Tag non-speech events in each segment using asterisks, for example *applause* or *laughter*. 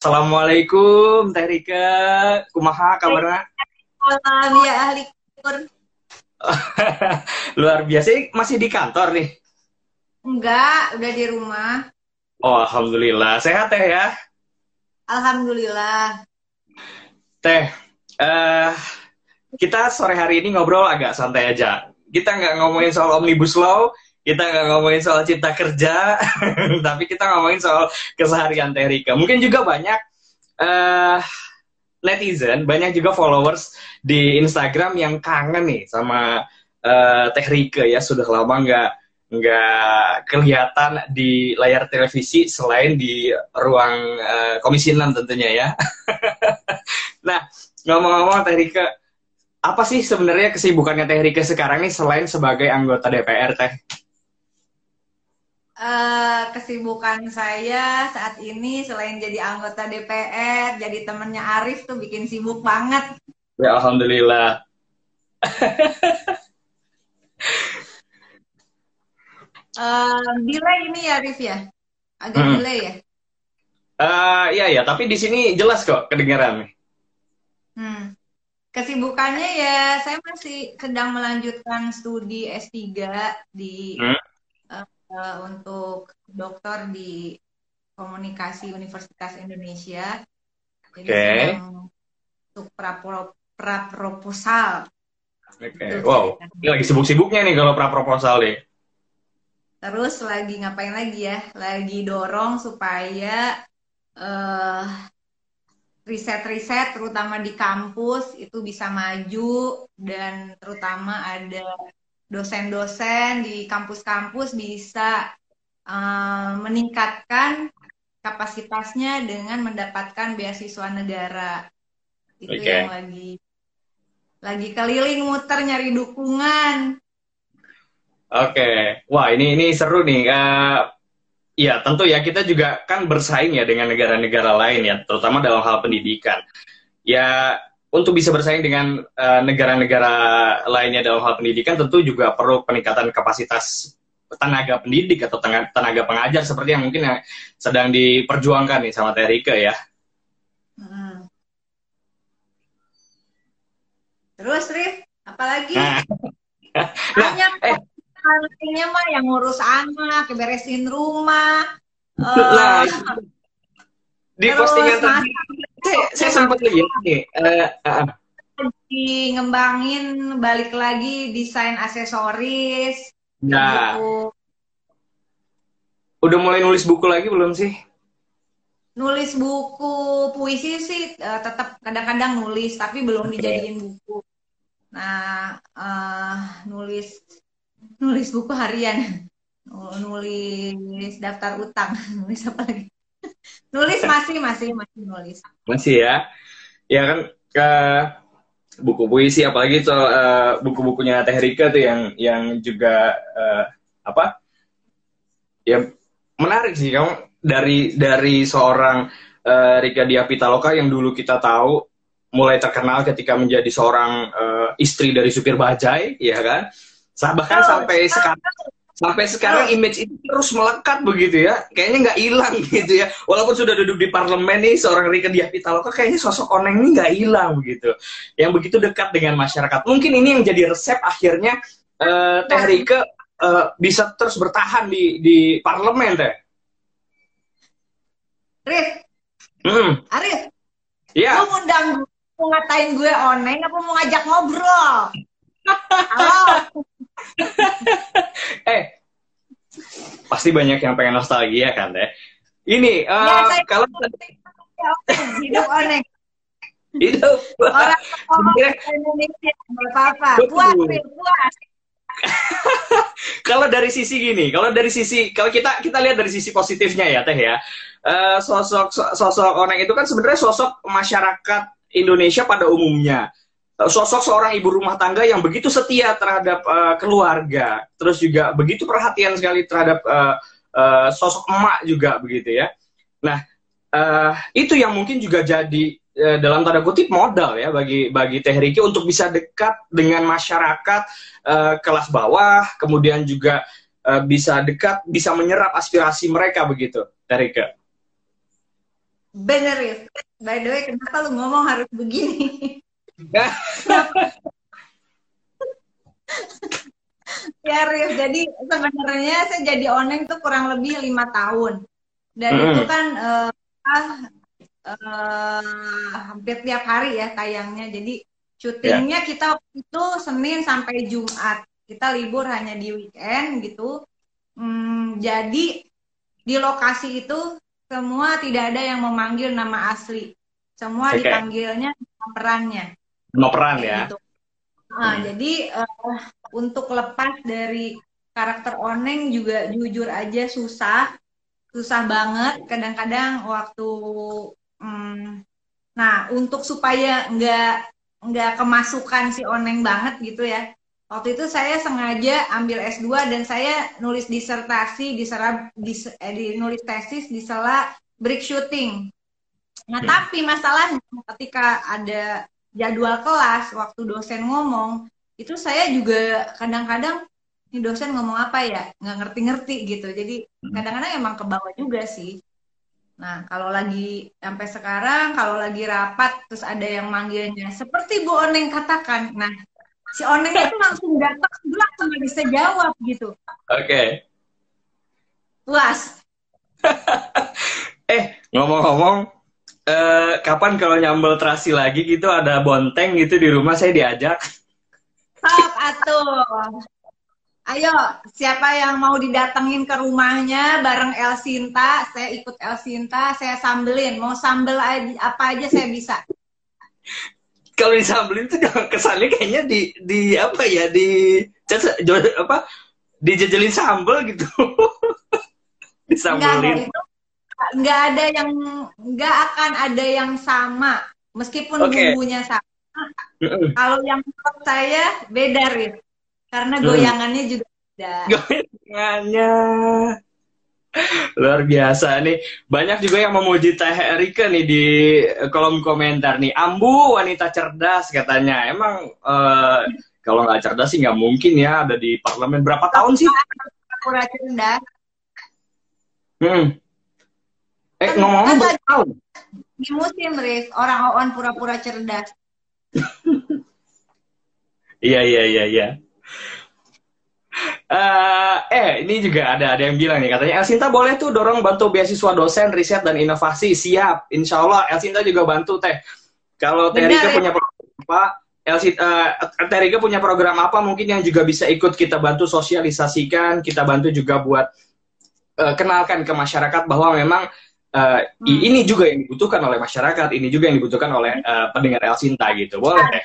Assalamualaikum Teh Rika. Kumaha kabarnya? Salam ya ahli kur. *laughs* Luar biasa masih di kantor nih. Enggak, udah di rumah. Oh, alhamdulillah. Sehat Teh ya? Alhamdulillah. Teh, eh kita sore hari ini ngobrol agak santai aja. Kita nggak ngomongin soal Omnibus Law, kita nggak ngomongin soal cipta kerja, *laughs* tapi kita ngomongin soal keseharian Teh Rika. Mungkin juga banyak eh netizen, banyak juga followers di Instagram yang kangen nih sama uh, Teh Rike ya sudah lama nggak nggak kelihatan di layar televisi selain di ruang uh, Komisi 6 tentunya ya. *laughs* nah ngomong-ngomong Teh Rike, apa sih sebenarnya kesibukannya Teh Rike sekarang nih selain sebagai anggota DPR Teh? Uh, kesibukan saya saat ini selain jadi anggota DPR, jadi temennya Arif tuh bikin sibuk banget. Ya alhamdulillah. uh, delay ini ya Arif ya, agak hmm. delay ya. Uh, iya ya, tapi di sini jelas kok kedengaran. Hmm. Kesibukannya ya, saya masih sedang melanjutkan studi S3 di hmm uh, untuk dokter di komunikasi Universitas Indonesia. Oke. Okay. Untuk pra, proposal. Oke. Okay. Wow. Ini lagi sibuk-sibuknya nih kalau pra proposal nih. Terus lagi ngapain lagi ya? Lagi dorong supaya uh, riset-riset terutama di kampus itu bisa maju dan terutama ada dosen-dosen di kampus-kampus bisa uh, meningkatkan kapasitasnya dengan mendapatkan beasiswa negara. Itu okay. yang lagi lagi keliling muter nyari dukungan. Oke, okay. wah ini ini seru nih. Uh, ya tentu ya kita juga kan bersaing ya dengan negara-negara lain ya, terutama dalam hal pendidikan. Ya untuk bisa bersaing dengan eh, negara-negara uh, lainnya dalam hal pendidikan tentu juga perlu peningkatan kapasitas tenaga pendidik atau tenaga, tenaga pengajar seperti yang mungkin yang sedang diperjuangkan nih sama Terike ya. Hmm. Terus Rif, apalagi? Nah, *laughs* Banyak nah, eh. mah yang ngurus anak, beresin rumah. Uh, di postingan tadi saya, saya sempat lihat nih uh, uh, di ngembangin balik lagi desain aksesoris nah buku. udah mulai nulis buku lagi belum sih? Nulis buku puisi sih uh, tetap kadang-kadang nulis tapi belum okay. dijadiin buku. Nah uh, nulis nulis buku harian. Nulis daftar utang *laughs* nulis apa lagi nulis masih masih masih nulis. Masih ya? Ya kan ke buku puisi apalagi soal uh, buku-bukunya Teh Rika tuh yang yang juga uh, apa? Ya menarik sih. Kamu dari dari seorang uh, Rika Dia Pitaloka yang dulu kita tahu mulai terkenal ketika menjadi seorang uh, istri dari supir bajai ya kan? Bahkan oh, sampai sekarang sampai sekarang image itu terus melekat begitu ya. Kayaknya nggak hilang gitu ya. Walaupun sudah duduk di parlemen nih seorang Rika Diah Pitaloka kayaknya sosok Oneng ini nggak hilang begitu yang begitu dekat dengan masyarakat. Mungkin ini yang jadi resep akhirnya uh, Teh Rika uh, bisa terus bertahan di di parlemen teh. Rif hmm. Arif. Ya lu ngundang mau ngatain gue Oneng apa mau ngajak ngobrol? *laughs* Halo *laughs* eh, pasti banyak yang pengen nostalgia kan deh. Ini uh, ya, kalau hidup aneh. Hidup. Orang *laughs* Indonesia apa-apa. Puas, *laughs* puas. kalau dari sisi gini, kalau dari sisi kalau kita kita lihat dari sisi positifnya ya Teh ya. Uh, sosok sosok orang itu kan sebenarnya sosok masyarakat Indonesia pada umumnya sosok seorang ibu rumah tangga yang begitu setia terhadap uh, keluarga, terus juga begitu perhatian sekali terhadap uh, uh, sosok emak juga begitu ya. Nah, uh, itu yang mungkin juga jadi uh, dalam tanda kutip modal ya bagi bagi Teh Riki untuk bisa dekat dengan masyarakat uh, kelas bawah, kemudian juga uh, bisa dekat, bisa menyerap aspirasi mereka begitu, Teh Riki. bener ya. By the way, kenapa lu ngomong harus begini? *laughs* ya Rif, jadi sebenarnya saya jadi oneng tuh kurang lebih lima tahun. Dan mm. itu kan uh, uh, hampir tiap hari ya tayangnya. Jadi syutingnya yeah. kita itu Senin sampai Jumat. Kita libur hanya di weekend gitu. Hmm, jadi di lokasi itu semua tidak ada yang memanggil nama asli. Semua okay. dipanggilnya perannya. Nama peran ya. Gitu. Nah, hmm. jadi uh, untuk lepas dari karakter Oneng juga jujur aja susah, susah banget. Kadang-kadang waktu, um, nah untuk supaya nggak nggak kemasukan si Oneng banget gitu ya. Waktu itu saya sengaja ambil S2 dan saya nulis disertasi di sela di, eh, di nulis tesis di sela break shooting. Nah, hmm. tapi masalahnya ketika ada jadwal kelas waktu dosen ngomong, itu saya juga kadang-kadang ini dosen ngomong apa ya? Nggak ngerti-ngerti gitu. Jadi hmm. kadang-kadang emang ke bawah juga sih. Nah kalau lagi sampai sekarang kalau lagi rapat terus ada yang manggilnya seperti Bu Oneng katakan. Nah si Oneng itu langsung datang langsung nggak bisa jawab gitu. Oke. Okay. puas *laughs* eh ngomong-ngomong eh, kapan kalau nyambel terasi lagi gitu ada bonteng gitu di rumah saya diajak. Sok atuh ayo siapa yang mau didatengin ke rumahnya bareng El Sinta saya ikut El Sinta saya sambelin. Mau sambel apa aja saya bisa. Kalau disambelin tuh kesannya kayaknya di di apa ya di apa dijejelin sambel gitu. *laughs* Disambelin. nggak, nggak ada yang nggak akan ada yang sama. Meskipun okay. bumbunya sama kalau yang menurut saya beda Rif karena goyangannya juga beda. Goyangannya. Luar biasa nih. Banyak juga yang memuji Teh Erika nih di kolom komentar nih. Ambu wanita cerdas katanya. Emang uh, kalau nggak cerdas sih nggak mungkin ya ada di parlemen. Berapa tahun sih? Pura cerdas. Hmm. Eh ngomong-ngomong kan berapa tahun di musim Rif orang on pura-pura cerdas. *laughs* Iya iya iya iya. Uh, eh, ini juga ada ada yang bilang nih katanya Elsinta boleh tuh dorong bantu beasiswa dosen riset dan inovasi. Siap, Insya Allah Elsinta juga bantu teh. Kalau Terika ya. punya program apa, Elsinta, uh, Terika punya program apa mungkin yang juga bisa ikut kita bantu sosialisasikan, kita bantu juga buat uh, kenalkan ke masyarakat bahwa memang uh, hmm. ini juga yang dibutuhkan oleh masyarakat, ini juga yang dibutuhkan oleh uh, pendengar Elsinta gitu, boleh teh?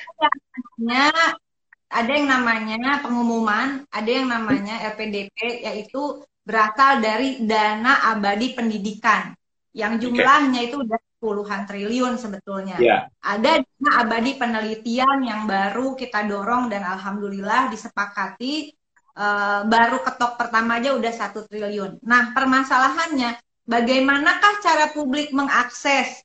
ada yang namanya pengumuman, ada yang namanya LPDP, yaitu berasal dari dana abadi pendidikan, yang jumlahnya okay. itu udah puluhan triliun sebetulnya. Yeah. Ada dana abadi penelitian yang baru kita dorong dan alhamdulillah disepakati uh, baru ketok pertama aja udah satu triliun. Nah permasalahannya, bagaimanakah cara publik mengakses?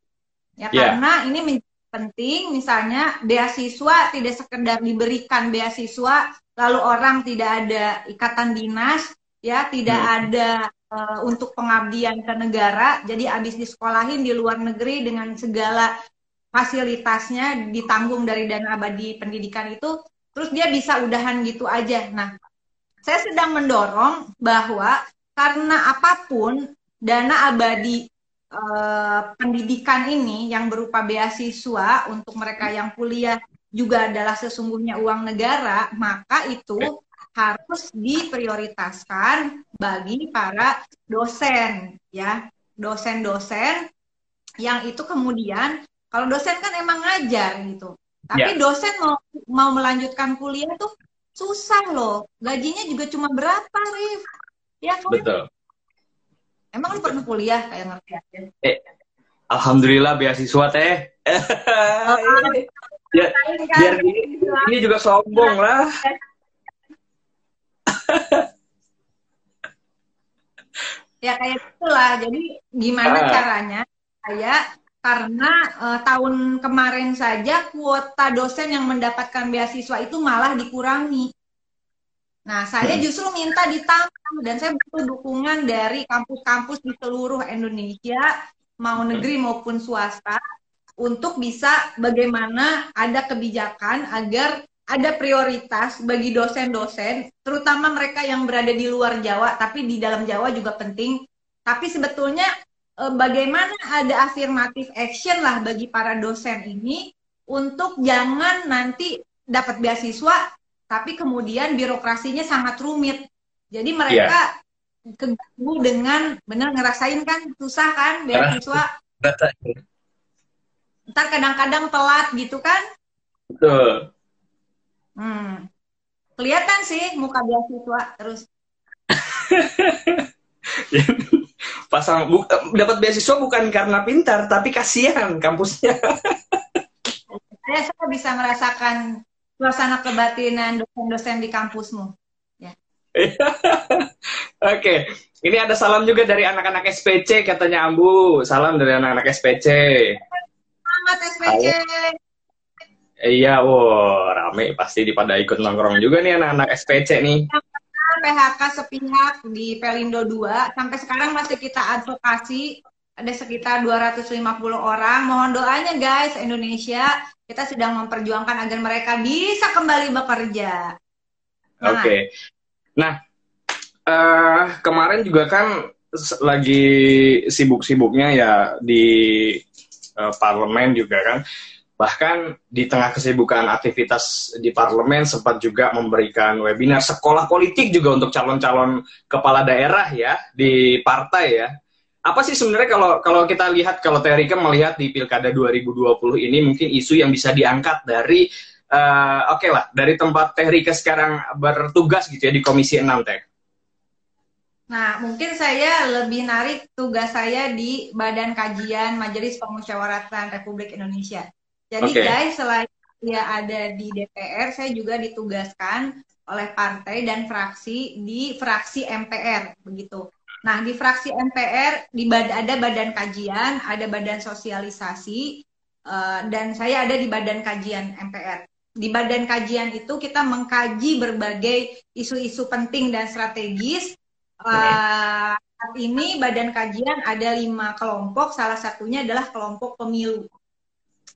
Ya yeah. karena ini penting misalnya beasiswa tidak sekedar diberikan beasiswa lalu orang tidak ada ikatan dinas ya tidak hmm. ada uh, untuk pengabdian ke negara jadi habis disekolahin di luar negeri dengan segala fasilitasnya ditanggung dari dana abadi pendidikan itu terus dia bisa udahan gitu aja nah saya sedang mendorong bahwa karena apa pun dana abadi Eh, pendidikan ini yang berupa beasiswa untuk mereka yang kuliah juga adalah sesungguhnya uang negara, maka itu harus diprioritaskan bagi para dosen ya, dosen-dosen yang itu kemudian kalau dosen kan emang ngajar gitu. Tapi yeah. dosen mau mau melanjutkan kuliah tuh susah loh. Gajinya juga cuma berapa, Rif? Ya kan? Betul. Emang lu pernah kuliah kayak ngerti aja? Eh, Alhamdulillah beasiswa teh. Oh, *laughs* ya, biar ini, ini juga sombong lah. *laughs* ya kayak itulah. Jadi gimana ah. caranya saya karena uh, tahun kemarin saja kuota dosen yang mendapatkan beasiswa itu malah dikurangi. Nah, saya justru minta ditambah dan saya butuh dukungan dari kampus-kampus di seluruh Indonesia mau negeri maupun swasta untuk bisa bagaimana ada kebijakan agar ada prioritas bagi dosen-dosen, terutama mereka yang berada di luar Jawa, tapi di dalam Jawa juga penting. Tapi sebetulnya eh, bagaimana ada afirmatif action lah bagi para dosen ini untuk jangan nanti dapat beasiswa, tapi kemudian birokrasinya sangat rumit. Jadi mereka yeah. keganggu dengan benar ngerasain kan susah kan beasiswa. Ntar kadang-kadang telat gitu kan? Betul. Hmm. Kelihatan sih muka beasiswa terus. *laughs* Pasang bu, dapat beasiswa bukan karena pintar, tapi kasihan kampusnya. *laughs* Saya, saya bisa merasakan suasana kebatinan dosen-dosen di kampusmu. Ya. *laughs* Oke, ini ada salam juga dari anak-anak SPC katanya Ambu. Salam dari anak-anak SPC. Selamat SPC. Iya, wow, rame pasti di pada ikut nongkrong juga nih anak-anak SPC nih. PHK sepihak di Pelindo 2 sampai sekarang masih kita advokasi ada sekitar 250 orang. Mohon doanya guys Indonesia kita sedang memperjuangkan agar mereka bisa kembali bekerja. Nah. Oke. Okay. Nah, uh, kemarin juga kan lagi sibuk-sibuknya ya di uh, parlemen juga kan Bahkan di tengah kesibukan aktivitas di parlemen sempat juga memberikan webinar sekolah politik juga untuk calon-calon kepala daerah ya di partai ya. Apa sih sebenarnya kalau kalau kita lihat kalau Terika melihat di Pilkada 2020 ini mungkin isu yang bisa diangkat dari uh, oke okay lah dari tempat Terika sekarang bertugas gitu ya di Komisi 6 Teh. Nah, mungkin saya lebih narik tugas saya di Badan Kajian Majelis Pemusyawaratan Republik Indonesia. Jadi okay. guys, selain dia ada di DPR, saya juga ditugaskan oleh partai dan fraksi di fraksi MPR begitu. Nah, di fraksi MPR di bad ada badan kajian, ada badan sosialisasi, uh, dan saya ada di badan kajian MPR. Di badan kajian itu kita mengkaji berbagai isu-isu penting dan strategis. Uh, saat ini badan kajian ada lima kelompok, salah satunya adalah kelompok pemilu.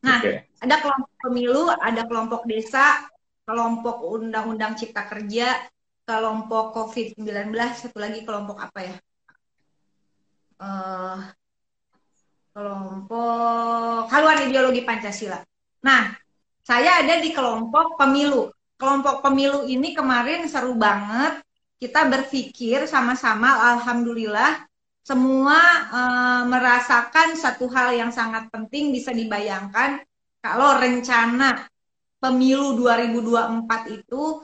Nah, okay. ada kelompok pemilu, ada kelompok desa, kelompok undang-undang cipta kerja, kelompok COVID-19, satu lagi kelompok apa ya? Uh, kelompok haluan ideologi Pancasila. Nah, saya ada di kelompok pemilu. Kelompok pemilu ini kemarin seru banget. Kita berpikir sama-sama, alhamdulillah, semua uh, merasakan satu hal yang sangat penting bisa dibayangkan kalau rencana pemilu 2024 itu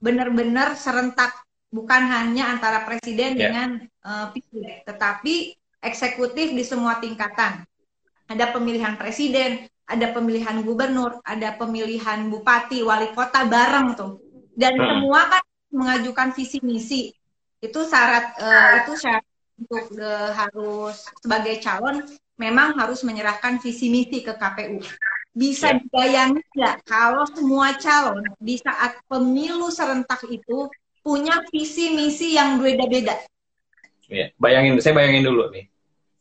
benar-benar serentak bukan hanya antara presiden yeah. dengan uh, tetapi eksekutif di semua tingkatan. Ada pemilihan presiden, ada pemilihan gubernur, ada pemilihan bupati, wali kota bareng tuh. Dan hmm. semua kan mengajukan visi misi. Itu syarat uh, itu syarat untuk uh, harus sebagai calon memang harus menyerahkan visi misi ke KPU. Bisa ya. dibayangkan nggak kalau semua calon di saat pemilu serentak itu punya visi misi yang berbeda-beda? Ya, bayangin, saya bayangin dulu nih.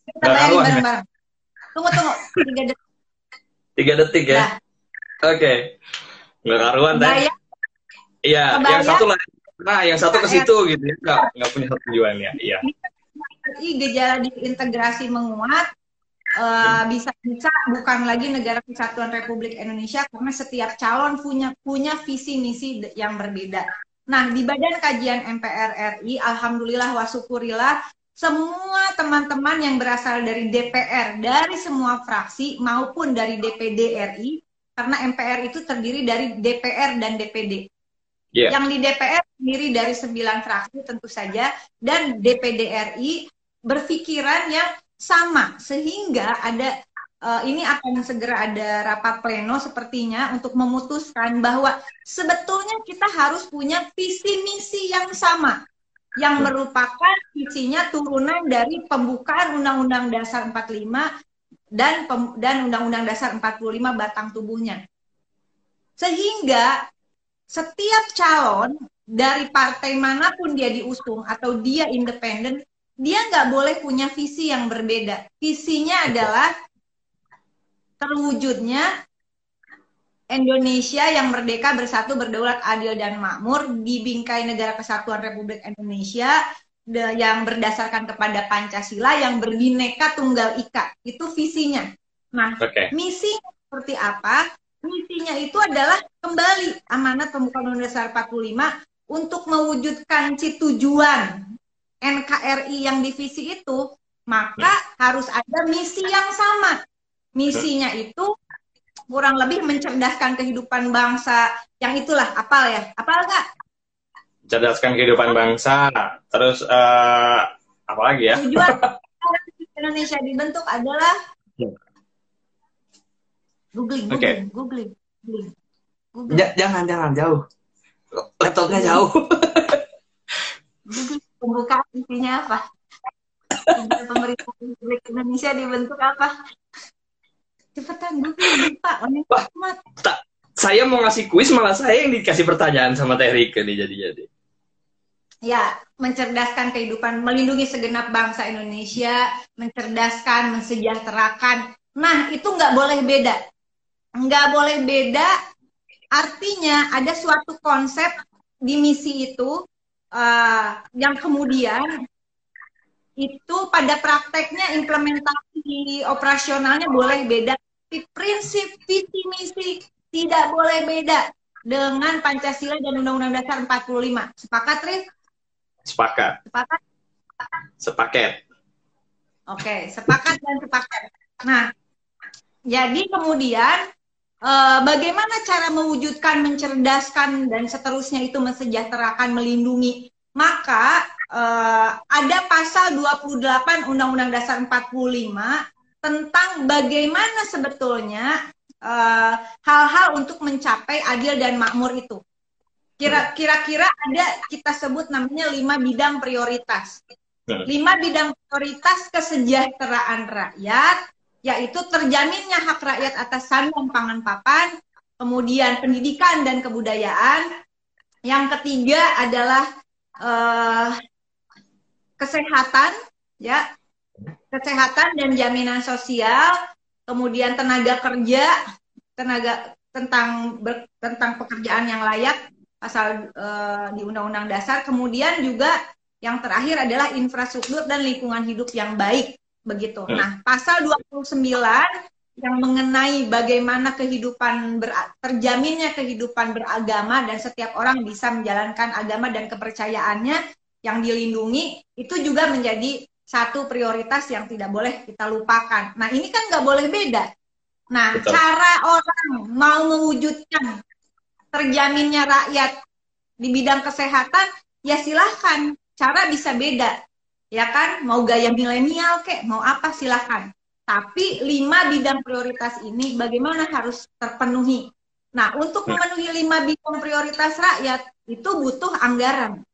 Kita bayangin bareng-bareng. Tunggu, tunggu. Tiga detik. Tiga detik ya? Nah. Oke. Okay. Nggak karuan, teh. Iya, yang satu lah. Nah, yang satu ke situ gitu ya. Nggak, nggak punya satu tujuan ya. Iya gejala disintegrasi menguat uh, bisa bisa bukan lagi negara kesatuan Republik Indonesia karena setiap calon punya punya visi misi yang berbeda. Nah di Badan Kajian MPR RI, alhamdulillah wasyukurillah semua teman-teman yang berasal dari DPR dari semua fraksi maupun dari DPD RI karena MPR itu terdiri dari DPR dan DPD. Yeah. Yang di DPR sendiri dari sembilan fraksi tentu saja dan DPD RI berpikiran yang sama sehingga ada uh, ini akan segera ada rapat pleno sepertinya untuk memutuskan bahwa sebetulnya kita harus punya visi misi yang sama yang merupakan visinya turunan dari pembukaan Undang-Undang Dasar 45 dan dan Undang-Undang Dasar 45 batang tubuhnya. Sehingga setiap calon dari partai mana pun dia diusung atau dia independen dia nggak boleh punya visi yang berbeda. Visinya adalah terwujudnya Indonesia yang merdeka, bersatu, berdaulat, adil, dan makmur di bingkai negara kesatuan Republik Indonesia yang berdasarkan kepada Pancasila yang berbineka tunggal ika. Itu visinya. Nah, okay. misinya seperti apa? Misinya itu adalah kembali amanat pembukaan Undang-Undang Dasar 45 untuk mewujudkan tujuan NKRI yang divisi itu, maka ya. harus ada misi yang sama. Misinya itu kurang lebih mencerdaskan kehidupan bangsa yang itulah apal ya? Apal nggak? Cerdaskan kehidupan bangsa. Terus uh, apa lagi ya? Tujuan *laughs* Indonesia dibentuk adalah ya. googling googling, okay. googling googling. Googling jangan jangan jauh. Laptopnya jauh. *laughs* Googling pembukaan intinya apa? Pemerintah Republik Indonesia dibentuk apa cepetan gue lupa Wah, tak, saya mau ngasih kuis malah saya yang dikasih pertanyaan sama Teh Rike nih jadi-jadi. Ya mencerdaskan kehidupan melindungi segenap bangsa Indonesia mencerdaskan mensejahterakan. Nah itu nggak boleh beda. Nggak boleh beda artinya ada suatu konsep di misi itu uh, yang kemudian itu pada prakteknya implementasi operasionalnya boleh beda prinsip visi misi tidak boleh beda dengan Pancasila dan Undang-Undang Dasar 45. Sepakat, Rif? Sepakat. Sepakat? Sepaket. Oke, sepakat dan sepakat. Nah, jadi kemudian eh, bagaimana cara mewujudkan, mencerdaskan dan seterusnya itu mensejahterakan, melindungi? Maka eh, ada pasal 28 Undang-Undang Dasar 45 tentang bagaimana sebetulnya eh, hal-hal uh, untuk mencapai adil dan makmur itu. Kira-kira ada kita sebut namanya lima bidang prioritas. Hmm. Lima bidang prioritas kesejahteraan rakyat, yaitu terjaminnya hak rakyat atas sandang pangan papan, kemudian pendidikan dan kebudayaan. Yang ketiga adalah uh, kesehatan, ya kesehatan dan jaminan sosial, kemudian tenaga kerja, tenaga tentang ber, tentang pekerjaan yang layak pasal uh, di Undang-Undang Dasar, kemudian juga yang terakhir adalah infrastruktur dan lingkungan hidup yang baik begitu. Hmm. Nah, pasal 29 yang mengenai bagaimana kehidupan ber, terjaminnya kehidupan beragama dan setiap orang bisa menjalankan agama dan kepercayaannya yang dilindungi itu juga menjadi satu prioritas yang tidak boleh kita lupakan. Nah ini kan nggak boleh beda. Nah Betul. cara orang mau mewujudkan terjaminnya rakyat di bidang kesehatan ya silahkan. Cara bisa beda, ya kan? Mau gaya milenial kek, mau apa silahkan. Tapi lima bidang prioritas ini bagaimana harus terpenuhi. Nah untuk hmm. memenuhi lima bidang prioritas rakyat itu butuh anggaran.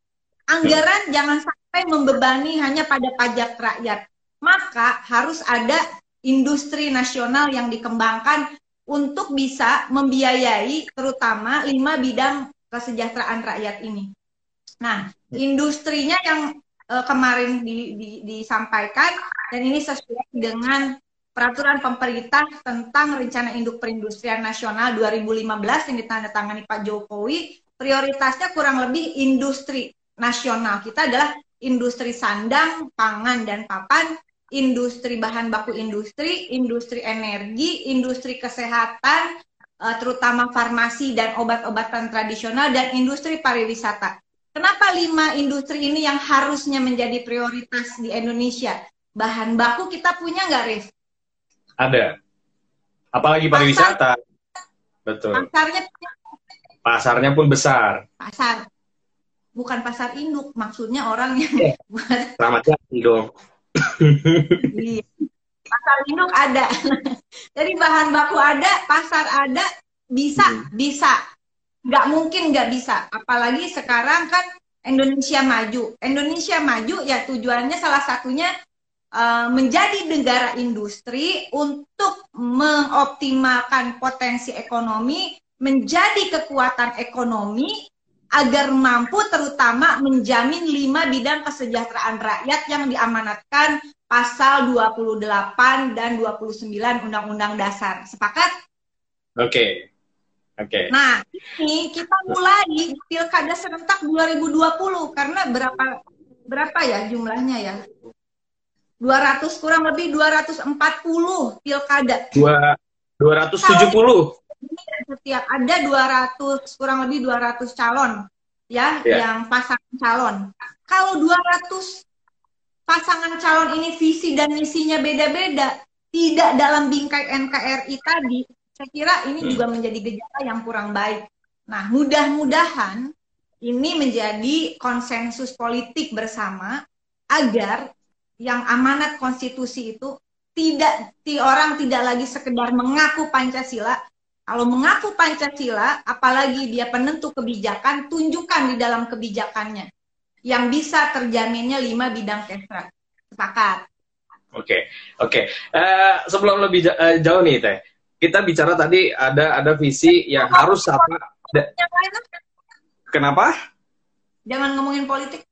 Anggaran jangan sampai membebani hanya pada pajak rakyat. Maka harus ada industri nasional yang dikembangkan untuk bisa membiayai terutama lima bidang kesejahteraan rakyat ini. Nah, industrinya yang uh, kemarin di, di, disampaikan dan ini sesuai dengan peraturan pemerintah tentang rencana induk perindustrian nasional 2015 yang ditandatangani Pak Jokowi, prioritasnya kurang lebih industri nasional kita adalah industri sandang, pangan, dan papan, industri bahan baku industri, industri energi, industri kesehatan, eh, terutama farmasi dan obat-obatan tradisional, dan industri pariwisata. Kenapa lima industri ini yang harusnya menjadi prioritas di Indonesia? Bahan baku kita punya nggak, Rif? Ada. Apalagi pariwisata. Pasar, Betul. Pasarnya Pasarnya pun besar. Pasar bukan pasar induk maksudnya orang yang yeah. buat selamat dong iya. pasar induk ada jadi bahan baku ada pasar ada bisa hmm. bisa nggak mungkin nggak bisa apalagi sekarang kan Indonesia maju Indonesia maju ya tujuannya salah satunya uh, menjadi negara industri untuk mengoptimalkan potensi ekonomi menjadi kekuatan ekonomi agar mampu terutama menjamin lima bidang kesejahteraan rakyat yang diamanatkan pasal 28 dan 29 Undang-Undang Dasar. Sepakat? Oke. Okay. Oke. Okay. Nah, ini kita mulai Pilkada serentak 2020 karena berapa berapa ya jumlahnya ya? 200 kurang lebih 240 pilkada. Dua 270. Setiap ada 200 kurang lebih 200 calon ya yeah. yang pasangan calon. Kalau 200 pasangan calon ini visi dan misinya beda-beda, tidak dalam bingkai NKRI tadi, saya kira ini hmm. juga menjadi gejala yang kurang baik. Nah, mudah-mudahan ini menjadi konsensus politik bersama agar yang amanat konstitusi itu tidak ti orang tidak lagi sekedar mengaku Pancasila. Kalau mengaku Pancasila, apalagi dia penentu kebijakan, tunjukkan di dalam kebijakannya yang bisa terjaminnya lima bidang kesra. Sepakat. Oke, okay. oke. Okay. Uh, eh, sebelum lebih uh, jauh nih teh, kita bicara tadi ada ada visi yang harus apa? Kenapa? Jangan ngomongin politik.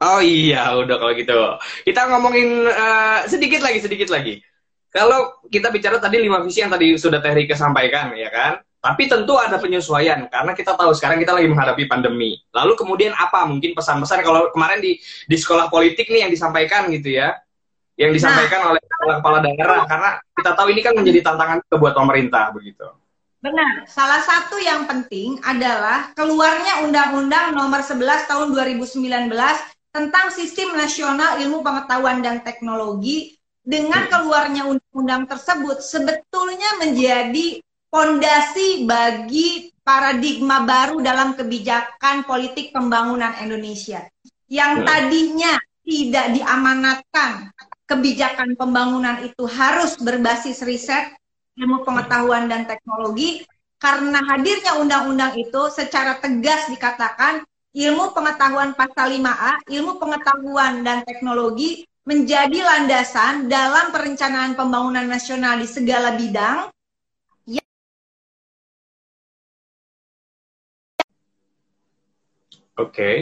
Oh iya, udah kalau gitu. Kita ngomongin uh, sedikit lagi, sedikit lagi. Kalau kita bicara tadi lima visi yang tadi sudah Teh Rika sampaikan, ya kan? Tapi tentu ada penyesuaian karena kita tahu sekarang kita lagi menghadapi pandemi. Lalu kemudian apa mungkin pesan-pesan kalau kemarin di di sekolah politik nih yang disampaikan gitu ya, yang disampaikan nah, oleh kepala daerah karena kita tahu ini kan menjadi tantangan buat pemerintah begitu. Benar. Salah satu yang penting adalah keluarnya Undang-Undang Nomor 11 Tahun 2019 tentang Sistem Nasional Ilmu Pengetahuan dan Teknologi dengan keluarnya undang-undang tersebut sebetulnya menjadi fondasi bagi paradigma baru dalam kebijakan politik pembangunan Indonesia. Yang hmm. tadinya tidak diamanatkan kebijakan pembangunan itu harus berbasis riset, ilmu pengetahuan dan teknologi, karena hadirnya undang-undang itu secara tegas dikatakan ilmu pengetahuan pasal 5A, ilmu pengetahuan dan teknologi menjadi landasan dalam perencanaan pembangunan nasional di segala bidang Oke. Okay.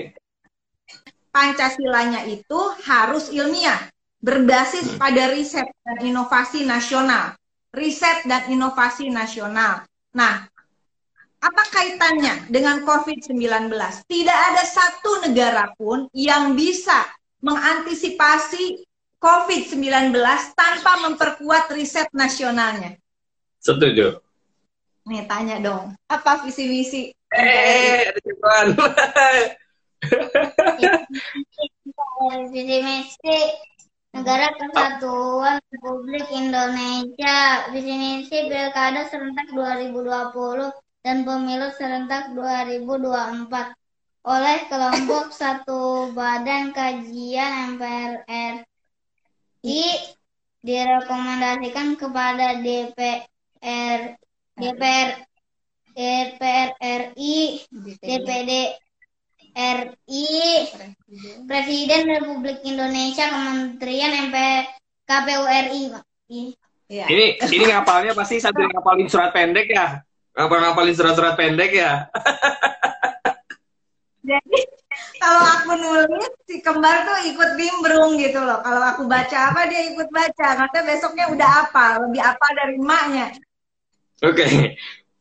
Pancasilanya itu harus ilmiah, berbasis hmm. pada riset dan inovasi nasional. Riset dan inovasi nasional. Nah, apa kaitannya dengan COVID-19? Tidak ada satu negara pun yang bisa mengantisipasi COVID-19 tanpa memperkuat riset nasionalnya. Setuju. Nih tanya dong, apa visi misi Eh, ada Jepang. Visi misi Negara Kesatuan Republik Indonesia Visi misi Pilkada serentak 2020 dan Pemilu serentak 2024 oleh kelompok satu Badan Kajian MPR RI direkomendasikan kepada DPR DPR DPR RI, DPD RI, Presiden Republik Indonesia, Kementerian MP, KPU RI. Ya. Ini ini ngapalnya pasti sambil ngapalin surat pendek ya? Ngapal ngapalin surat-surat pendek ya? *laughs* Jadi *laughs* kalau aku nulis si kembar tuh ikut nimbrung gitu loh. Kalau aku baca apa dia ikut baca. Nanti besoknya udah apa, lebih apa dari emaknya. Oke, okay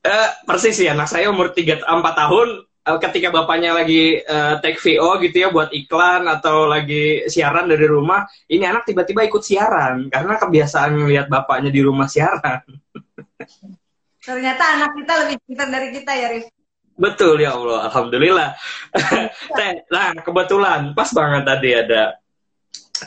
uh, persis sih anak saya umur 3 4 tahun uh, ketika bapaknya lagi uh, take VO gitu ya buat iklan atau lagi siaran dari rumah, ini anak tiba-tiba ikut siaran karena kebiasaan melihat bapaknya di rumah siaran. *laughs* Ternyata anak kita lebih pintar dari kita ya, Rif. Betul ya Allah, alhamdulillah. nah, kebetulan pas banget tadi ada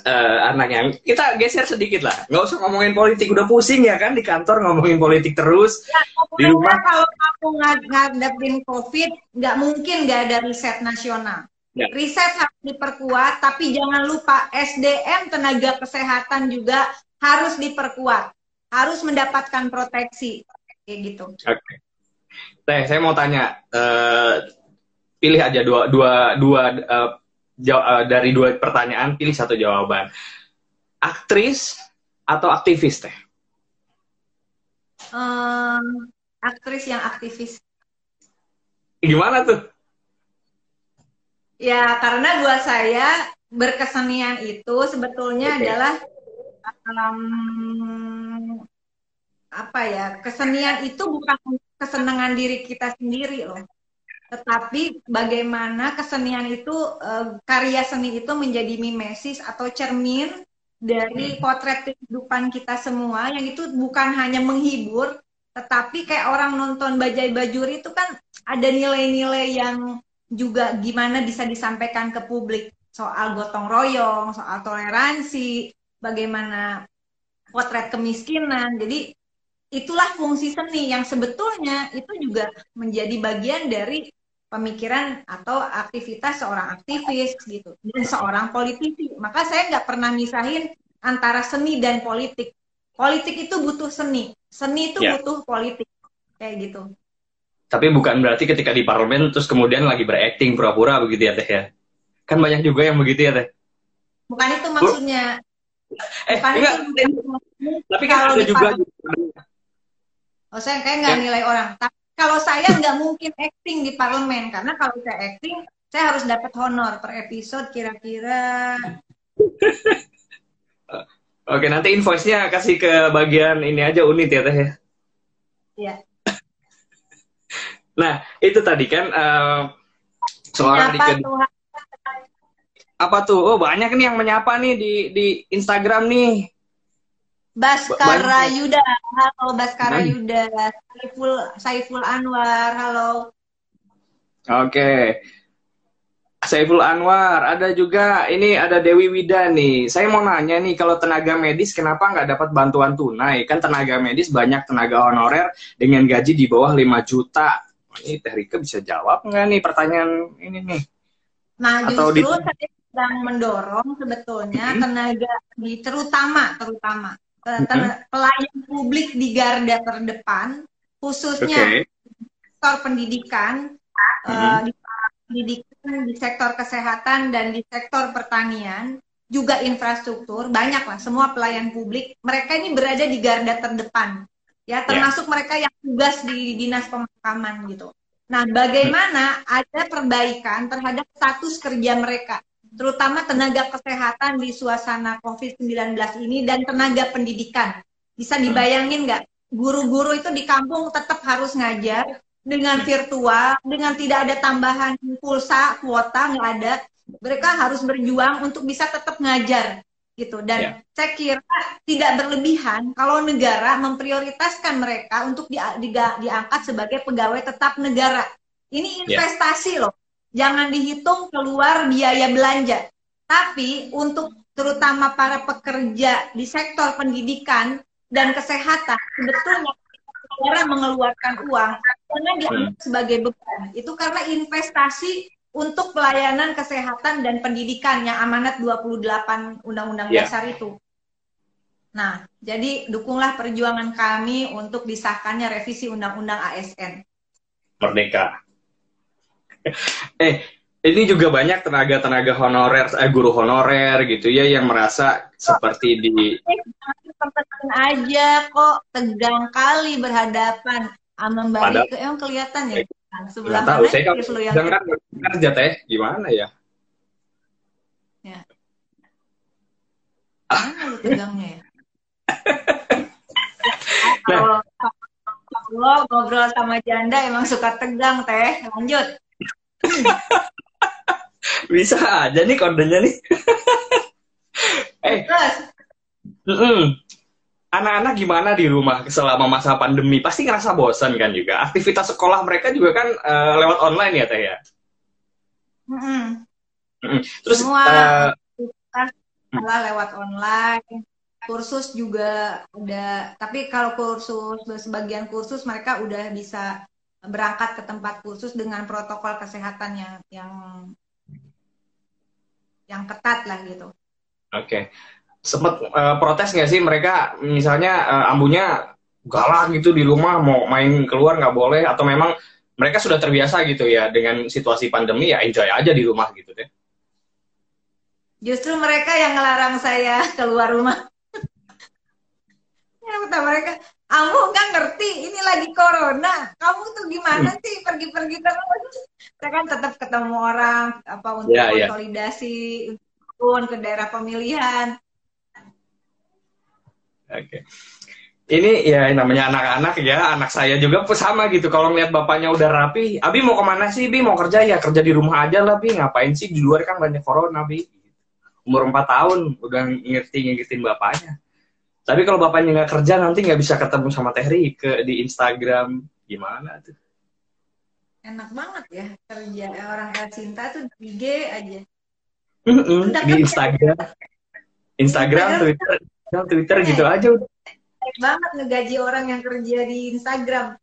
uh, anaknya. Kita geser sedikit lah, nggak usah ngomongin politik, udah pusing ya kan di kantor ngomongin politik terus. Ya, di rumah kalau aku ngadepin COVID, nggak mungkin nggak ada riset nasional. Ya. Riset harus diperkuat, tapi jangan lupa SDM tenaga kesehatan juga harus diperkuat, harus mendapatkan proteksi, kayak gitu. Oke. Okay. Teh, saya mau tanya, uh, pilih aja dua dua dua uh, uh, dari dua pertanyaan pilih satu jawaban. Aktris atau aktivis teh? Um, aktris yang aktivis. Gimana tuh? Ya, karena buat saya berkesenian itu sebetulnya Oke. adalah um, apa ya? Kesenian itu bukan kesenangan diri kita sendiri loh. Tetapi bagaimana kesenian itu eh, karya seni itu menjadi mimesis atau cermin dari potret kehidupan kita semua yang itu bukan hanya menghibur tetapi kayak orang nonton Bajai Bajuri itu kan ada nilai-nilai yang juga gimana bisa disampaikan ke publik soal gotong royong, soal toleransi, bagaimana potret kemiskinan. Jadi itulah fungsi seni yang sebetulnya itu juga menjadi bagian dari pemikiran atau aktivitas seorang aktivis gitu dan seorang politisi. Maka saya nggak pernah misahin antara seni dan politik. Politik itu butuh seni, seni itu Ya. butuh politik kayak gitu. Tapi bukan berarti ketika di parlemen terus kemudian lagi berakting pura-pura begitu ya teh ya. Kan banyak juga yang begitu ya teh. Bukan itu maksudnya. Eh Bukan enggak, itu tapi kan Kalau ada juga Oh, saya kayak nggak Ya. nilai orang. Tapi kalau saya *laughs* nggak mungkin acting di parlemen karena kalau saya acting saya harus dapat honor per episode kira-kira *laughs* Oke, nanti invoice-nya kasih ke bagian ini aja unit ya teh ya. ya Nah, itu tadi kan eh, seorang menyapa Rike Tuhan. apa tuh? Oh, banyak nih yang menyapa nih di di Instagram nih. Baskara Banyak. Yuda, halo Baskara Banyak. Yuda, Saiful Saiful Anwar, halo. Oke. Saiful Anwar, ada juga ini ada Dewi Wida nih. Saya mau nanya nih, kalau tenaga medis kenapa nggak dapat bantuan tunai? Kan tenaga medis banyak tenaga honorer dengan gaji di bawah 5 juta. Ini Teh Rika bisa jawab nggak nih pertanyaan ini nih? Nah, Atau justru di- saya sedang mendorong sebetulnya Mhm. tenaga di terutama terutama. Pelayan publik di garda terdepan khususnya Oke. sektor pendidikan, eh, Mhm. di pendidikan, di sektor kesehatan dan di sektor pertanian, juga infrastruktur, banyak lah semua pelayan publik. Mereka ini berada di garda terdepan, ya termasuk mereka yang tugas di dinas pemakaman gitu. Nah, bagaimana ada perbaikan terhadap status kerja mereka, terutama tenaga kesehatan di suasana COVID-19 ini dan tenaga pendidikan. Bisa dibayangin nggak? Guru-guru itu di kampung tetap harus ngajar dengan virtual, dengan tidak ada tambahan pulsa, kuota, nggak ada. Mereka harus berjuang untuk bisa tetap ngajar gitu. Dan Ya. saya kira tidak berlebihan kalau negara memprioritaskan mereka untuk di, di- diangkat sebagai pegawai tetap negara. Ini investasi loh. Jangan dihitung keluar biaya belanja. Tapi untuk terutama para pekerja di sektor pendidikan dan kesehatan, sebetulnya negara mengeluarkan uang karena dianggap sebagai beban. Itu karena investasi untuk pelayanan kesehatan dan pendidikan yang amanat 28 Undang-Undang Ya. Dasar itu. Nah, jadi dukunglah perjuangan kami untuk disahkannya revisi Undang-Undang ASN. Merdeka. *laughs* eh, ini juga banyak tenaga-tenaga honorer, eh, guru honorer gitu ya yang merasa seperti di Teman aja kok tegang kali berhadapan sama Mbak Padahal- Rike. Emang kelihatan ya? Sebelah tahu mana saya kan Chris lu yang sedang kan kerja teh gimana ya mana lu tegangnya ya? *laughs* Nah. Kalau ngobrol sama janda emang suka tegang teh. Lanjut. *laughs* bisa aja nih kodenya nih *laughs* eh anak-anak gimana di rumah selama masa pandemi pasti ngerasa bosan kan juga aktivitas sekolah mereka juga kan eh, lewat online ya teh ya. Mm-mm. terus Semua. eh, malah lewat online. Kursus juga ada, tapi kalau kursus sebagian kursus mereka udah bisa berangkat ke tempat kursus dengan protokol kesehatan yang yang yang ketat lah gitu. Oke. Sempet eh, protes nggak sih mereka misalnya eh, ambunya galak gitu di rumah mau main keluar nggak boleh atau memang mereka sudah terbiasa gitu ya dengan situasi pandemi ya enjoy aja di rumah gitu deh. Justru mereka yang ngelarang saya *laughs* keluar rumah. *laughs* ya mereka, kamu nggak ngerti, corona. Kamu tuh gimana sih pergi-pergi terus? kita kan tetap ketemu orang apa untuk Ya, ya. konsolidasi pun ke daerah pemilihan. Oke. Ini ya namanya anak-anak ya, anak saya juga sama gitu. Kalau ngeliat bapaknya udah rapi, Abi mau ke mana sih? Bi mau kerja ya kerja di rumah aja lah, Bi. Ngapain sih di luar kan banyak corona, Bi. Umur 4 tahun udah ngerti ngingetin bapaknya. Tapi kalau bapaknya nggak kerja nanti nggak bisa ketemu sama Teh Rike di Instagram. Gimana tuh? Enak banget ya kerja orang El Cinta tuh di IG aja. Udah di kerja. Instagram. Instagram, Twitter, Twitter gitu aja udah. Banget ngegaji orang yang kerja di Instagram.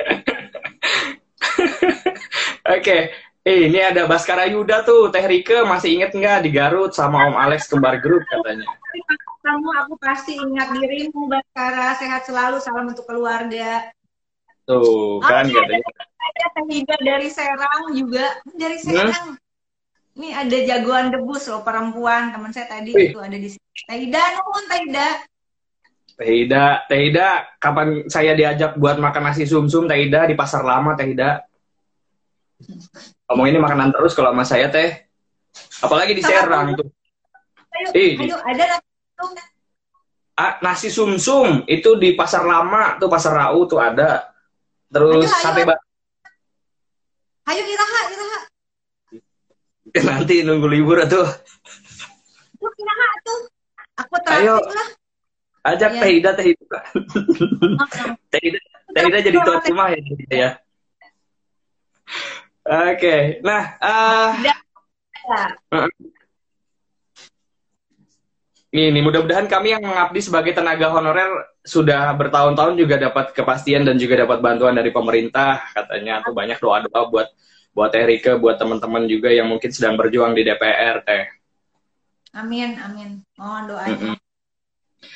*laughs* Oke, eh, ini ada Baskara Yuda tuh, Teh Rike masih inget nggak di Garut sama Om Alex kembar grup katanya. Kamu aku pasti ingat dirimu Baskara, sehat selalu, salam untuk keluarga. Tuh, kan Oke. katanya. Ada Teh Ida dari Serang juga, dari Hmm? Serang. Ini ada jagoan debus loh perempuan, teman saya tadi Wih. itu ada di sini. Teh Ida, nuhun Teh Ida. Teh Ida, Teh Ida, kapan saya diajak buat makan nasi sumsum Teh Ida di pasar lama Teh Ida? *laughs* Ngomong ini makanan terus kalau sama saya Teh. Apalagi di Serang tuh. Ayo, Ih, ayo ada. Ah, nasi sumsum itu di pasar lama tuh pasar Rau tuh ada. Terus Ayo, sate ba- Ayo Iraha, Iraha. *laughs* nanti nunggu libur tuh. Tuh Iraha tuh. Aku Ayo. traktir lah. Ajak Iya. Teh Ida, Teh Ida. *laughs* Teh Ida, Teh Ida jadi tuan rumah ya, ya. Oke, nah eh, Ya. ini mudah-mudahan kami yang mengabdi sebagai tenaga honorer sudah bertahun-tahun juga dapat kepastian dan juga dapat bantuan dari pemerintah. Katanya tuh banyak doa-doa buat buat Teh Rike, buat teman-teman juga yang mungkin sedang berjuang di DPR, Teh. Amin, amin. Mohon doanya. Mm-mm.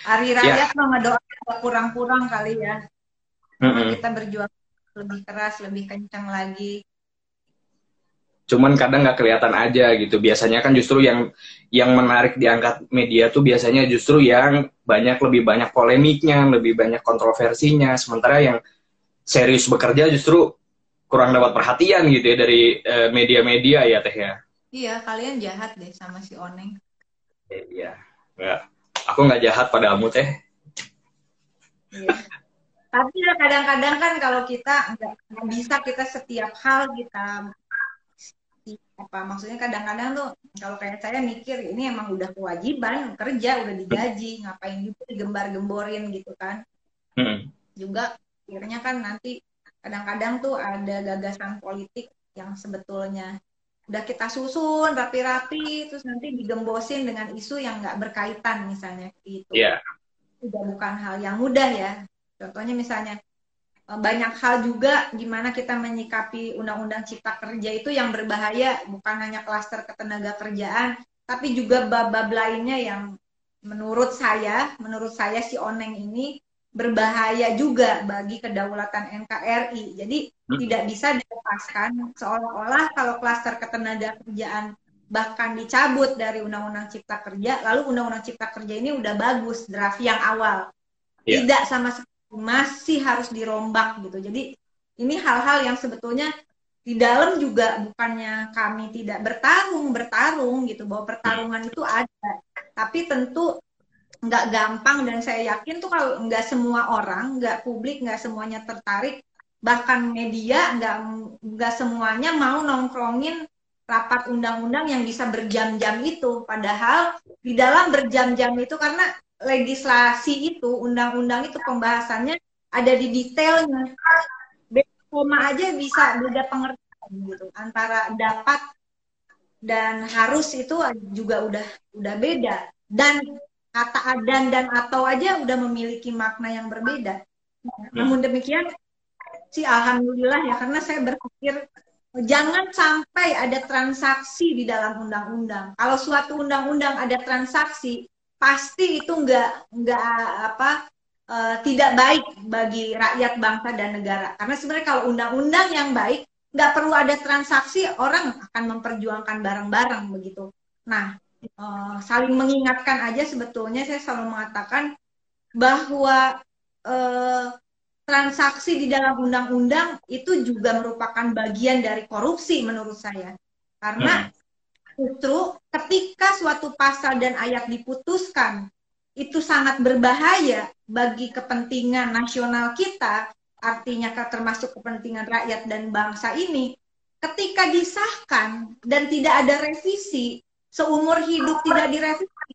Hari Ya. Raya mah ngedoa kurang-kurang kali ya. Mm-mm. Kita berjuang lebih keras, lebih kencang lagi. Cuman kadang nggak kelihatan aja gitu. Biasanya kan justru yang yang menarik diangkat media tuh biasanya justru yang banyak lebih banyak polemiknya, lebih banyak kontroversinya. Sementara yang serius bekerja justru kurang dapat perhatian gitu ya dari eh, media-media ya teh ya. Iya, kalian jahat deh sama si Oneng. Eh, Iya. Nggak. Aku nggak jahat padamu teh. Iya. Tapi ya kadang-kadang kan kalau kita nggak bisa kita setiap hal kita apa maksudnya kadang-kadang tuh kalau kayak saya mikir ini emang udah kewajiban kerja udah digaji ngapain juga digembar-gemborin gitu kan Hmm. juga akhirnya kan nanti kadang-kadang tuh ada gagasan politik yang sebetulnya udah kita susun rapi-rapi terus nanti digembosin dengan isu yang nggak berkaitan misalnya gitu Iya. udah bukan hal yang mudah ya contohnya misalnya banyak hal juga gimana kita menyikapi undang-undang cipta kerja itu yang berbahaya bukan hanya klaster ketenaga kerjaan tapi juga bab-bab lainnya yang menurut saya menurut saya si oneng ini berbahaya juga bagi kedaulatan NKRI jadi Hmm. tidak bisa dilepaskan seolah-olah kalau klaster ketenaga kerjaan bahkan dicabut dari undang-undang cipta kerja lalu undang-undang cipta kerja ini udah bagus draft yang awal Iya. tidak sama sekali masih harus dirombak gitu. Jadi ini hal-hal yang sebetulnya di dalam juga bukannya kami tidak bertarung bertarung gitu. Bahwa pertarungan itu ada. Tapi tentu nggak gampang dan saya yakin tuh kalau nggak semua orang nggak publik nggak semuanya tertarik bahkan media nggak nggak semuanya mau nongkrongin rapat undang-undang yang bisa berjam-jam itu. Padahal di dalam berjam-jam itu karena legislasi itu undang-undang itu pembahasannya ada di detailnya. Koma aja bisa beda pengertian gitu antara dapat dan harus itu juga udah udah beda. Dan kata adan dan atau aja udah memiliki makna yang berbeda. Namun demikian sih alhamdulillah ya karena saya berpikir jangan sampai ada transaksi di dalam undang-undang. Kalau suatu undang-undang ada transaksi pasti itu nggak nggak apa eh, tidak baik bagi rakyat bangsa dan negara karena sebenarnya kalau undang-undang yang baik nggak perlu ada transaksi orang akan memperjuangkan barang-barang begitu nah eh, saling mengingatkan aja sebetulnya saya selalu mengatakan bahwa eh, transaksi di dalam undang-undang itu juga merupakan bagian dari korupsi menurut saya. Karena hmm. Justru ketika suatu pasal dan ayat diputuskan itu sangat berbahaya bagi kepentingan nasional kita, artinya termasuk kepentingan rakyat dan bangsa ini, ketika disahkan dan tidak ada revisi, seumur hidup tidak direvisi,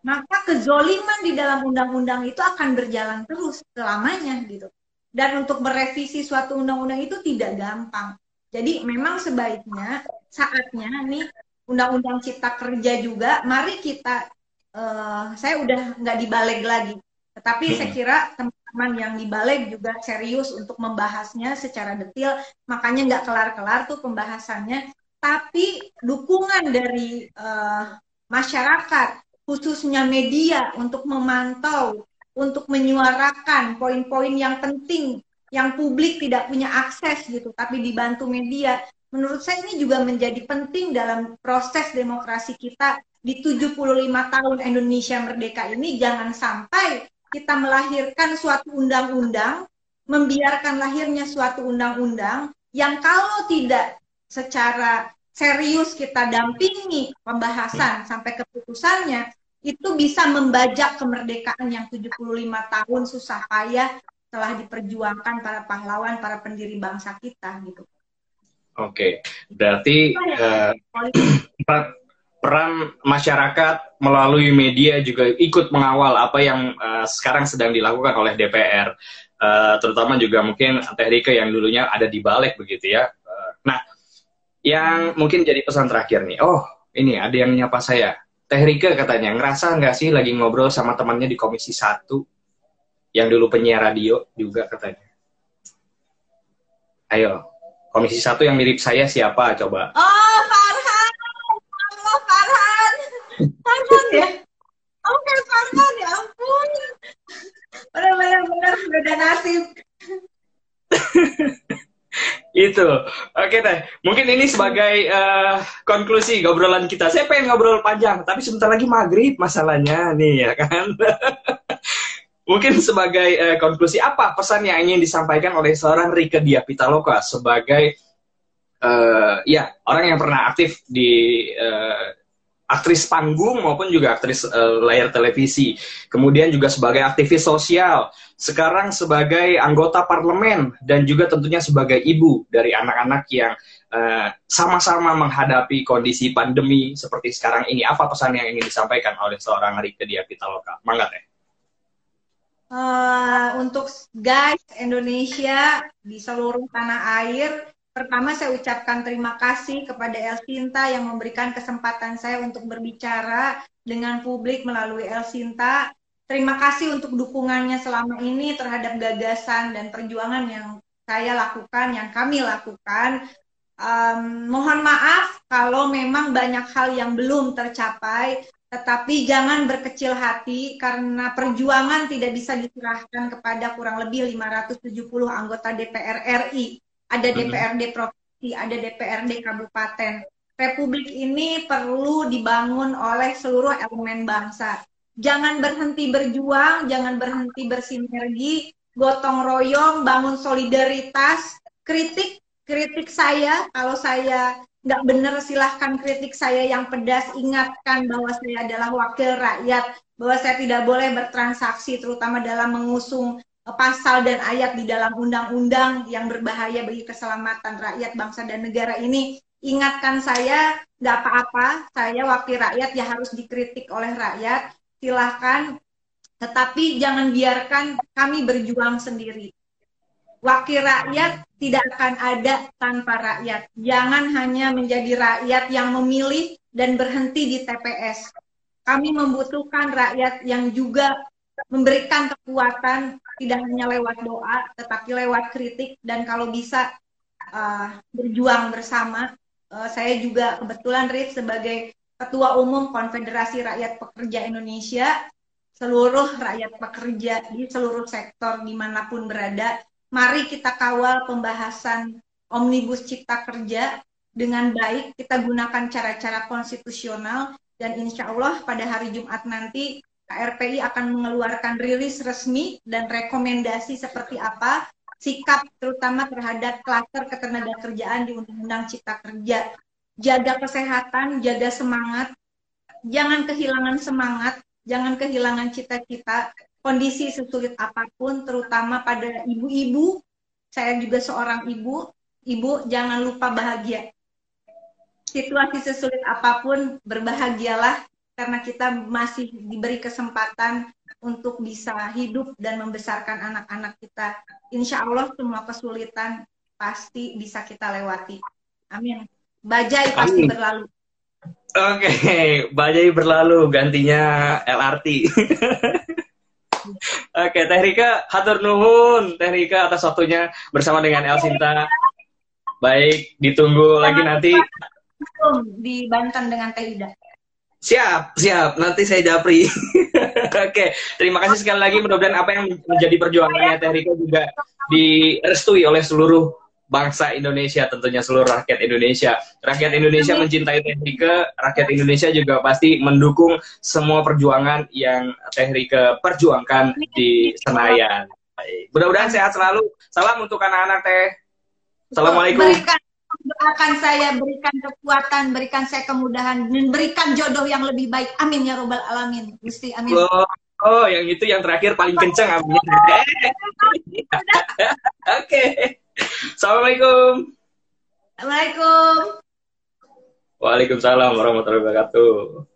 maka kezoliman di dalam undang-undang itu akan berjalan terus selamanya gitu. Dan untuk merevisi suatu undang-undang itu tidak gampang. Jadi memang sebaiknya saatnya nih undang-undang cipta kerja juga, mari kita, uh, saya udah nggak dibalik lagi, tetapi hmm. saya kira teman-teman yang dibalik juga serius untuk membahasnya secara detail, makanya nggak kelar-kelar tuh pembahasannya. Tapi dukungan dari uh, masyarakat, khususnya media untuk memantau, untuk menyuarakan poin-poin yang penting yang publik tidak punya akses gitu, tapi dibantu media. Menurut saya ini juga menjadi penting dalam proses demokrasi kita di 75 tahun Indonesia merdeka ini jangan sampai kita melahirkan suatu undang-undang, membiarkan lahirnya suatu undang-undang yang kalau tidak secara serius kita dampingi pembahasan sampai keputusannya itu bisa membajak kemerdekaan yang 75 tahun susah payah telah diperjuangkan para pahlawan, para pendiri bangsa kita gitu. Oke, berarti *clears throat* uh, peran masyarakat melalui media juga ikut mengawal apa yang uh, sekarang sedang dilakukan oleh DPR, uh, terutama juga mungkin Teh Rika yang dulunya ada di balik begitu ya. Uh, nah, yang mungkin jadi pesan terakhir nih, oh ini ada yang nyapa saya, Teh Rika katanya ngerasa nggak sih lagi ngobrol sama temannya di Komisi Satu? Yang dulu penyiar radio juga katanya. Ayo, komisi satu yang mirip saya siapa coba? Oh, Farhan. Halo, Farhan. Farhan ya? Oke, okay, Farhan ya ampun. Benar-benar benar beda nasib. *laughs* itu oke deh mungkin ini sebagai uh, konklusi ngobrolan kita saya pengen ngobrol panjang tapi sebentar lagi maghrib masalahnya nih ya kan *laughs* Mungkin sebagai uh, konklusi apa pesan yang ingin disampaikan oleh seorang Rike Dia Pitaloka sebagai uh, ya orang yang pernah aktif di uh, aktris panggung maupun juga aktris uh, layar televisi, kemudian juga sebagai aktivis sosial, sekarang sebagai anggota parlemen dan juga tentunya sebagai ibu dari anak-anak yang sama-sama uh, menghadapi kondisi pandemi seperti sekarang ini. Apa pesan yang ingin disampaikan oleh seorang Rike Dia Pitaloka? Mangga teh uh, untuk guys Indonesia di seluruh tanah air. Pertama saya ucapkan terima kasih kepada Elsinta yang memberikan kesempatan saya untuk berbicara dengan publik melalui Elsinta. Terima kasih untuk dukungannya selama ini terhadap gagasan dan perjuangan yang saya lakukan, yang kami lakukan. Um, mohon maaf kalau memang banyak hal yang belum tercapai, tetapi jangan berkecil hati karena perjuangan tidak bisa diserahkan kepada kurang lebih 570 anggota DPR RI. Ada DPRD provinsi, ada DPRD kabupaten. Republik ini perlu dibangun oleh seluruh elemen bangsa. Jangan berhenti berjuang, jangan berhenti bersinergi, gotong royong, bangun solidaritas, kritik kritik saya kalau saya nggak benar silahkan kritik saya yang pedas. Ingatkan bahwa saya adalah wakil rakyat bahwa saya tidak boleh bertransaksi terutama dalam mengusung eh, pasal dan ayat di dalam undang-undang yang berbahaya bagi keselamatan rakyat bangsa dan negara ini. Ingatkan saya nggak apa-apa. Saya wakil rakyat ya harus dikritik oleh rakyat. Silahkan tetapi jangan biarkan kami berjuang sendiri wakil rakyat tidak akan ada tanpa rakyat. Jangan hanya menjadi rakyat yang memilih dan berhenti di TPS. Kami membutuhkan rakyat yang juga memberikan kekuatan tidak hanya lewat doa, tetapi lewat kritik dan kalau bisa uh, berjuang bersama. Uh, saya juga kebetulan Rif sebagai Ketua Umum Konfederasi Rakyat Pekerja Indonesia, seluruh rakyat pekerja di seluruh sektor di mana pun berada mari kita kawal pembahasan Omnibus Cipta Kerja. Dengan baik, kita gunakan cara-cara konstitusional, dan insya Allah pada hari Jumat nanti KRPI akan mengeluarkan rilis resmi dan rekomendasi seperti apa sikap terutama terhadap klaster ketenagakerjaan di Undang-Undang Cipta Kerja. Jaga kesehatan, jaga semangat, jangan kehilangan semangat, jangan kehilangan cita-cita, kondisi sesulit apa pun, terutama pada ibu-ibu. Saya juga seorang ibu, ibu jangan lupa bahagia. Situasi sesulit apa pun, berbahagialah karena kita masih diberi kesempatan untuk bisa hidup dan membesarkan anak-anak kita. Insya Allah semua kesulitan pasti bisa kita lewati. Amin. Bajai pasti Amin. berlalu. Oke, okay. bajai berlalu gantinya LRT. *laughs* Oke, okay, Teh Rika, hatur nuhun Teh Rika atas waktunya bersama dengan El Sinta. Baik, ditunggu lagi nanti di Banten dengan Teh Ida. Siap, siap. Nanti saya japri. *laughs* Oke, terima kasih sekali lagi. Mudah-mudahan apa yang menjadi perjuangannya Teh Rika juga direstui oleh seluruh bangsa Indonesia, tentunya seluruh rakyat Indonesia. Rakyat Indonesia mencintai Teh Rika, rakyat Indonesia juga pasti mendukung semua perjuangan yang Teh Rika perjuangkan di Senayan. Mudah-mudahan sehat selalu. Salam untuk anak-anak Teh. Assalamualaikum. Berikan doakan saya, berikan kekuatan, berikan saya kemudahan, dan berikan jodoh yang lebih baik. Amin ya robbal alamin. Gusti, amin. Oh, oh, yang itu yang terakhir paling kencang, amin. *laughs* Oke. okay. Assalamualaikum. Waalaikumsalam warahmatullahi wabarakatuh.